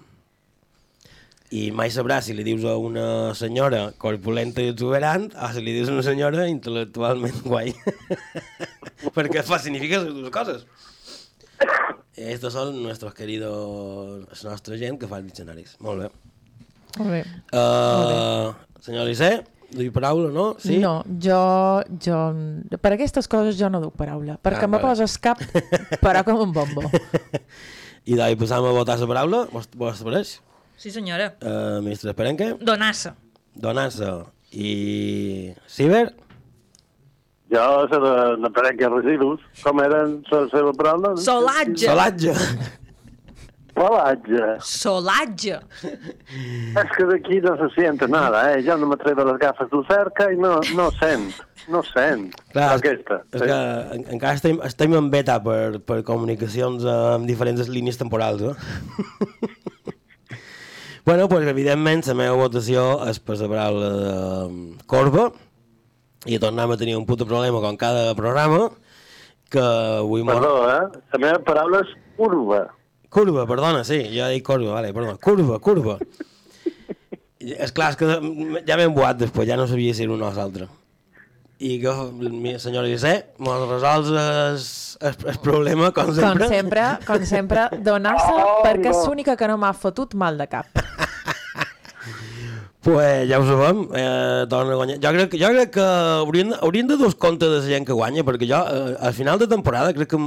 I mai sabràs si li dius a una senyora corpulenta i exuberant o si li dius a una senyora intel·lectualment guai. Perquè fa, significa les dues coses. Estos son nuestros queridos, la nostra gent que fa els diccionaris. Molt bé. Molt bé. Uh, senyor Licé, duia paraula, no? Sí? No, jo, jo... Per aquestes coses jo no duc paraula, perquè Ah, me poses cap, però com un bombo. I d'ahir passam a votar la paraula. Vos, vos pareix? Sí, senyora. Uh, ministre Esperenque, Donar-se. donar-se. I... Ciber? Jo sé de, de parella residus. Com eren la seva paraula? Solatge. Solatge. Solatge. Solatge. És que d'aquí no se siente nada, eh? Jo no m'atrevo les gafes del cerca i no, no sent. No sent. Clar, Aquesta. És que en, encara estem, estem en beta per, per comunicacions amb diferents línies temporals, eh? bueno, pues, evidentment, la meva votació és per la paraula de corba i tornem a tenir un puto problema com cada programa que avui... Perdó, eh? La meva paraula és curva. Curva, perdona, sí, jo he dit curva, vale, perdona. Curva, curva. És clar, és que ja m'he embuat després, ja no sabia si era una o l'altra. i que mi senyora Licé mos resols el, problema, com sempre. Com sempre, com sempre, donar-se Oh, perquè és no. l'única que no m'ha fotut mal de cap. Pues ja ho sabem, eh, torna a guanyar. Jo crec, jo crec que haurien, haurien de dos compte de la gent que guanya, perquè jo eh, al final de temporada crec que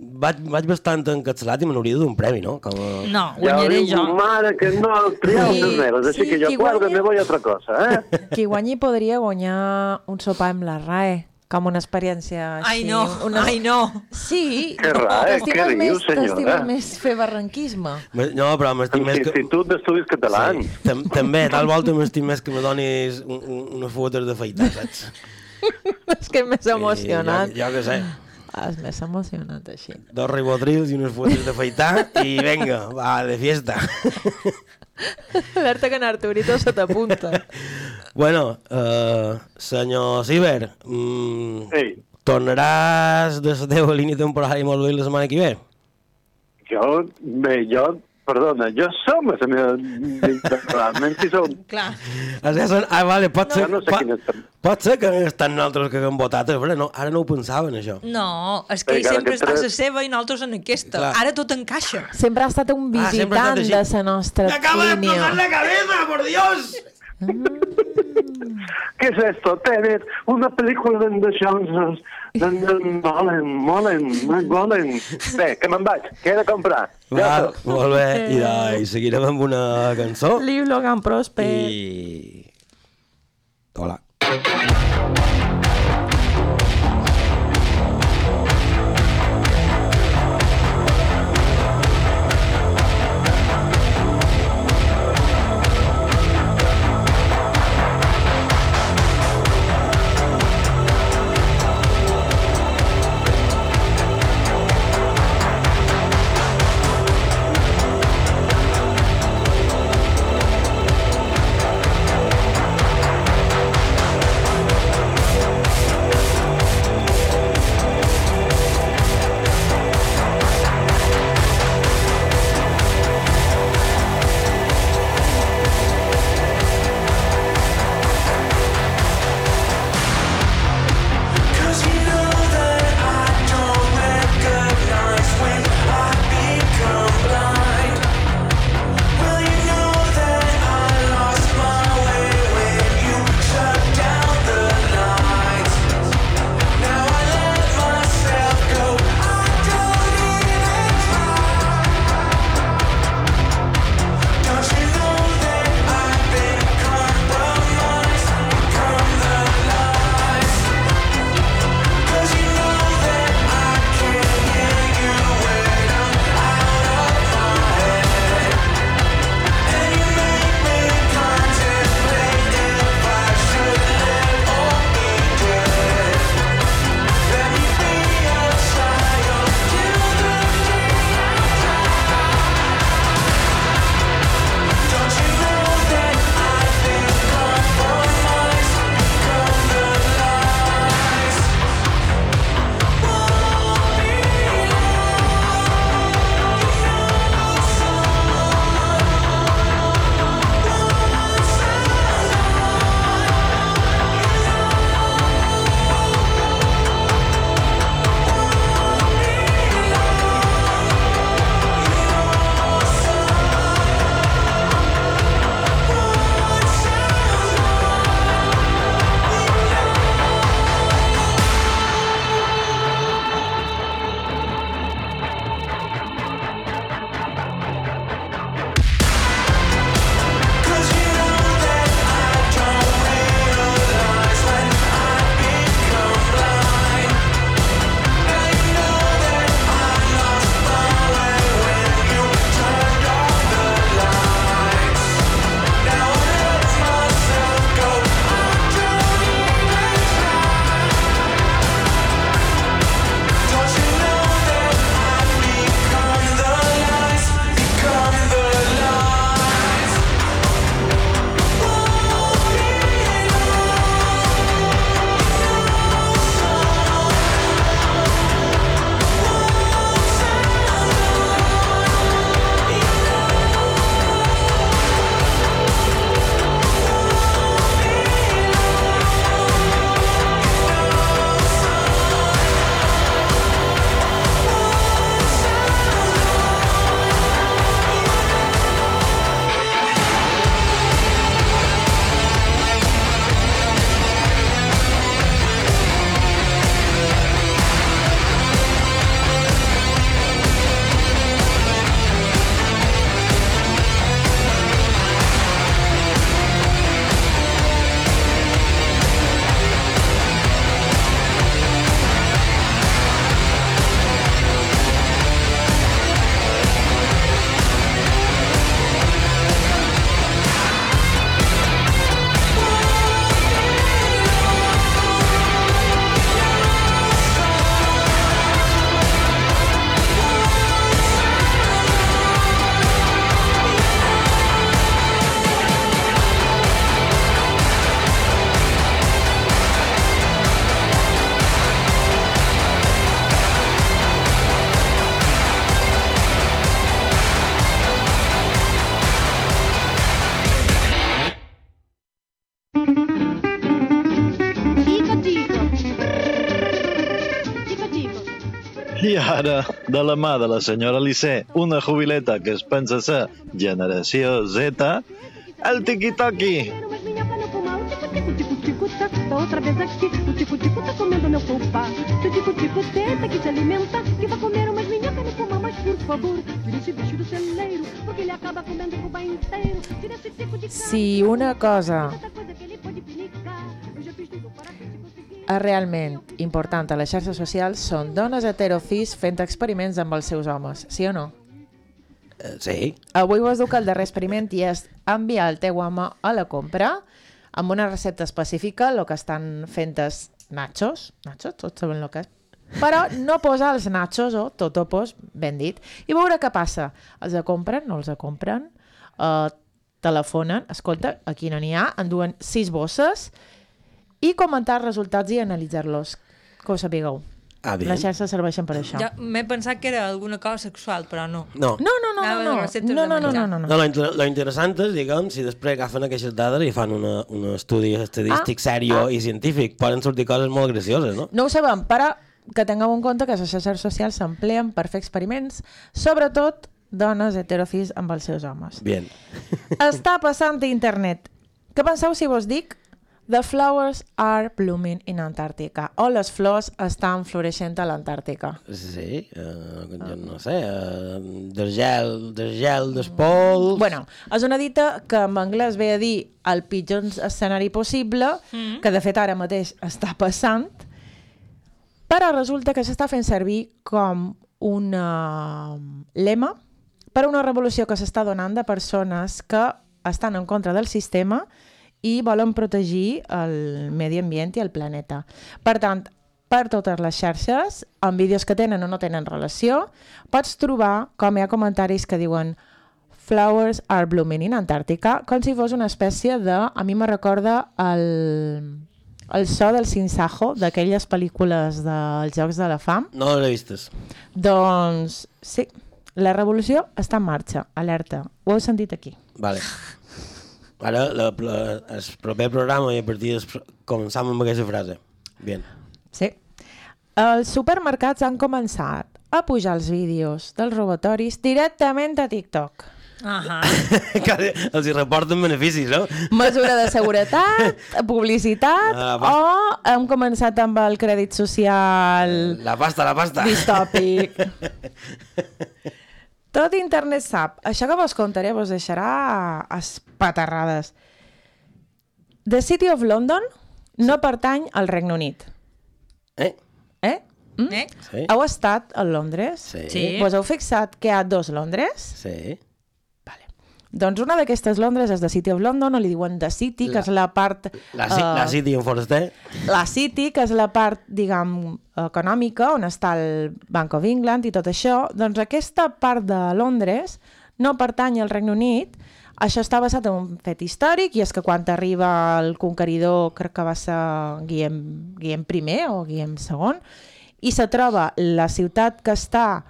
vaig, vaig bastant encapçalat i me n'hauria d'un premi, no? Com a... No, Ja guanyaré diu, jo. mare, que no, triau Sí, meves, així sí, que jo qui guardo, guanya- me voy a otra cosa, eh? Qui guanyi podria guanyar un sopar amb la RAE, com una experiència Ai, així. no, una... ai, no. Sí, Que RAE, què diu, més, senyora? t'estimes més fer barranquisme. Me- No, però m'estic més que... Institut d'Estudis Catalans. Sí, tam també, tal volta m'estic més que me donis un, un, unes fotos de feitar, saps? és que és més emocionant. I Jo, jo què sé, és més emocionant així. dos ribotrils i unes fotos de feitar i venga, va, de fiesta. Alerta que en Arturito se t'apunta. bueno, uh, senyor Ciber, mm, Ei, tornaràs de la teva línia temporal i molt bé la setmana que ve? jo, bé, jo, perdona, jo som a la meva realment si som. Clar. Ah, ja són- ah, vale, pot, ser, Jo no sé pot, pot ser que estan nosaltres que haguem votat, però no, ara no ho pensaven, això. No, és que ell sempre que està a la seva i nosaltres en aquesta. Clar. Ara tot encaixa. Sempre ha estat un Ah, visitant així. de la nostra línia. la cabeza, por Dios! ¿Qué es esto? Tenet, una pel·lícula d'en de Jones. D'en de Molen, Molen, Molen. Bé, que me'n vaig, que he de comprar. Va, molt bé, i, de, i seguirem amb una cançó. Liu Logan Prosper. I... Hola. Thank ara, de la mà de la senyora Lissé, una jubileta que es pensa ser generació Z, el tiqui-toqui. Outra vez aqui, o tico-tico tá comendo meu fubá. Se o tico-tico tenta que se alimenta, que vai comer umas minhocas no fubá, mas por favor, tira esse bicho do celeiro, porque ele acaba comendo o fubá inteiro. Tira esse tico de Si una cosa és realment important a les xarxes socials són dones heterofis fent experiments amb els seus homes, sí o no? Eh, sí. Avui vos dic que el darrer experiment i és enviar el teu home a la compra amb una recepta específica, el que estan fent és nachos, nachos, tots saben el que és, però no posa els nachos o totopos, ben dit, i veure què passa. Els compren, no els compren, eh, telefonen, escolta, aquí no n'hi ha, enduen sis bosses, i comentar els resultats i analitzar-los, que ho sapigueu. Ah. Les xarxes serveixen per això. Ja m'he pensat que era alguna cosa sexual, però no. No. No, no, no, no, no. No, no, no, no, no, No, lo, inter lo interessant és, diguem, si després agafen aquestes dades i fan una, un estudi estadístic Ah, sèrio ah. i científic, poden sortir coses molt gracioses, no? No ho sabem, però que tingueu en compte que les xarxes socials s'empleen per fer experiments, sobretot dones heterofis amb els seus homes. Bien. Està passant a internet. Què penseu si vos dic The flowers are blooming in Antarctica o les flors estan floreixent a l'Antàrtica? Sí, eh, jo no sé, eh, del gel, del gel, del pol... Bueno, és una dita que en anglès ve a dir el pitjor escenari possible, Mm. que de fet ara mateix està passant, però resulta que s'està fent servir com un uh, lema per a una revolució que s'està donant de persones que estan en contra del sistema i volen protegir el medi ambient i el planeta. Per tant, per totes les xarxes, amb vídeos que tenen o no tenen relació, pots trobar com hi ha comentaris que diuen Flowers are blooming in Antàrtica, com si fos una espècie de... A mi me recorda el, el so del sinsajo d'aquelles pel·lícules dels Jocs de la Fam. No l'he vistes. Doncs sí, la revolució està en marxa, alerta. Ho heu sentit aquí. Vale. Ara, la, la, el proper programa i a partir des, començam amb aquesta frase. Bien. Sí. Els supermercats han començat a pujar els vídeos dels robatoris directament a TikTok. Ahà. que els hi reporten beneficis, no? Mesura de seguretat, publicitat, Ah, o hem començat amb el crèdit social La pasta, la pasta. distòpic. Tot internet sap. Això que vos contaré vos deixarà espaterrades. The City of London no pertany al Regne Unit. Eh? Eh? Mm? Eh? Sí. Heu estat a Londres? Sí. Sí. Vos heu fixat que hi ha dos Londres? Sí. Doncs una d'aquestes Londres és The City of London, o li diuen The City, que La- és la part... La, ci- la eh, City en Forester. la City, que és la part, diguem, econòmica, on està el Bank of England i tot això, doncs aquesta part de Londres no pertany al Regne Unit, això està basat en un fet històric, i és que quan arriba el conqueridor, crec que va ser Guillem, Guillem I o Guillem II, i se troba la ciutat que està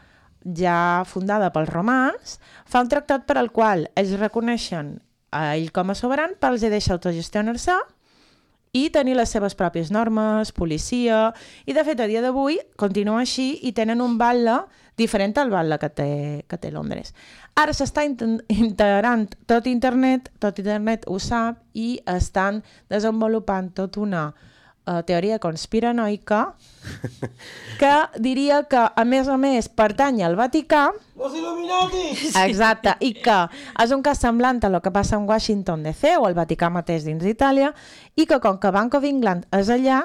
ja fundada pels romans, fa un tractat per al qual ells reconeixen a ell com a soberan, però els deixa autogestionar-se i tenir les seves pròpies normes, policia, i de fet a dia d'avui continua així i tenen un batle diferent al batle que té, que té Londres. Ara s'està integrant tot internet, tot internet ho sap, i estan desenvolupant tota una uh, teoria conspiranoica que diria que, a més a més, pertany al Vaticà Los Illuminati! Exacte, i que és un cas semblant a el que passa en Washington DC o el Vaticà mateix dins d'Itàlia i que com que Bank of England és allà,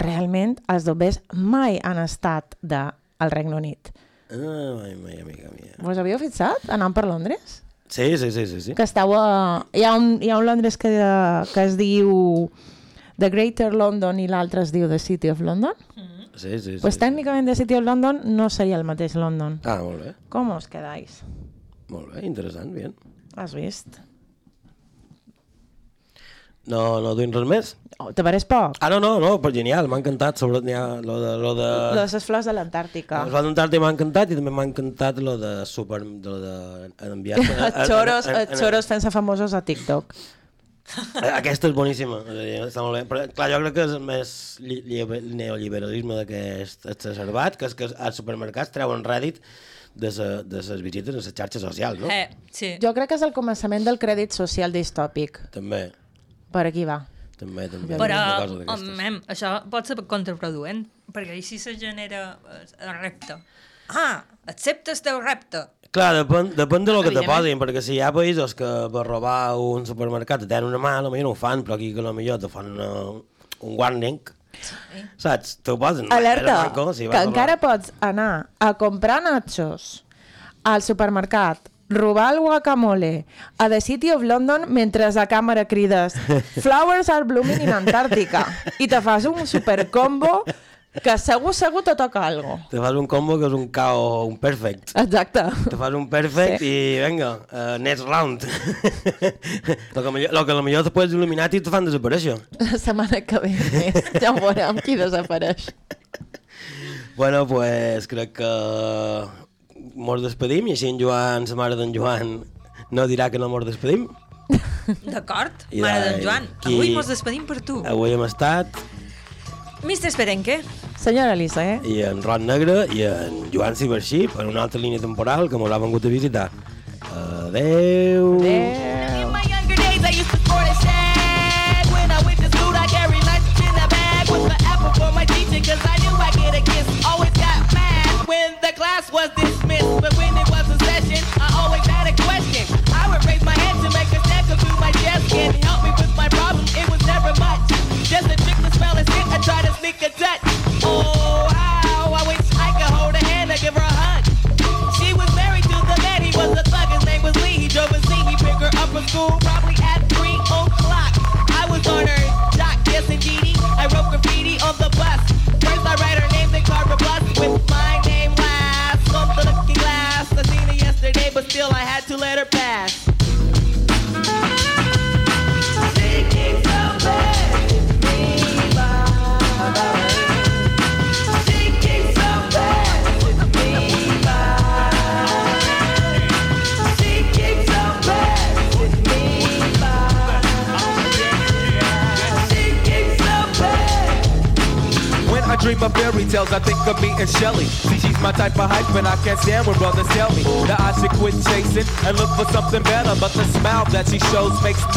realment els dobbers mai han estat de, al Regne Unit. Ah, ai, mai, amiga mia. Vos havíeu fixat anant per Londres? Sí, sí, sí, sí. sí. Que esteu a... Hi ha un, hi ha un Londres que, que es diu The Greater London i l'altre es diu The City of London? Sí, sí, sí. pues tècnicament The City of London no seria el mateix London. Ah, molt bé. Com us quedáis? Molt bé, interessant, bien. Has vist? No, no duim res més? Oh, te pareix poc? Ah, no, no, no, però genial, m'ha encantat, sobre ha lo de... Lo de... De les flors de l'Antàrtica. Els Antàrtic m'ha encantat i també m'ha encantat lo de super... de lo de enviar... Els xoros, xoros fent-se famosos a TikTok. Aquesta és boníssima, és a dir, està molt bé. Però, clar, jo crec que és més llibe- neoliberalisme d'aquest exacerbat, que és que als supermercats treuen rèdit de, sa, de les visites a les xarxes socials, no? Eh, sí. Jo crec que és el començament del crèdit social distòpic. També, Per aquí va. també, també. Però, home, això pot ser contraproduent, perquè així se genera eh, el repte. Ah, accepta el teu repte. Clar, depèn, depèn de lo que te posin, perquè si hi ha països que per robar un supermercat te tenen una mà, potser no ho fan, però aquí que potser te fan una, un warning, saps? Te ho posen. Alerta, manco, si que encara pots anar a comprar nachos al supermercat, robar el guacamole a The City of London mentre a càmera crides Flowers are blooming in Antàrtica i te fas un supercombo que segur, segur te toca algo. Te fas un combo que és un KO, un perfect. Exacte. Te fas un perfect Sí. i venga, uh, next round. lo, que millor, lo que millor després d'Illuminati te fan desaparèixer. La setmana que ve més. ja ho veurem qui desapareix. Bueno, pues crec que mos despedim i així en Joan, la mare d'en Joan, no dirà que no mos despedim. D'acord? Mare de- d'en Joan, qui- avui mos despedim per tu. Avui hem estat Mister Esperenque. Senyora Elisa, eh? i en Ron Negre i en Joan Ciberxip en una altra línia temporal que mos ha vengut a visitar. Adeu. Adeu. In my younger days, I used to sport a shag. When I went to school, I carried lunch in a bag with an apple for my teacher, cause I knew I'd get a kiss. Always got mad when the class was dismissed. But when it was A touch. Oh, how I wish I could hold her hand and give her a hug. She was married to the man, he was a thug, his name was Lee. He drove a Z, he picked her up from school probably at 3 o'clock. I was on her jock, yes indeedy. I wrote graffiti on the bus. First I write her name, then carve a plus with my name last. On the looking glass, I seen her yesterday, but still I had to let her pass. Dream of fairy tales, I think of me and Shelly. See, she's my type of hype, and I can't stand when brothers tell me that I should quit chasing and look for something better. But the smile that she shows makes me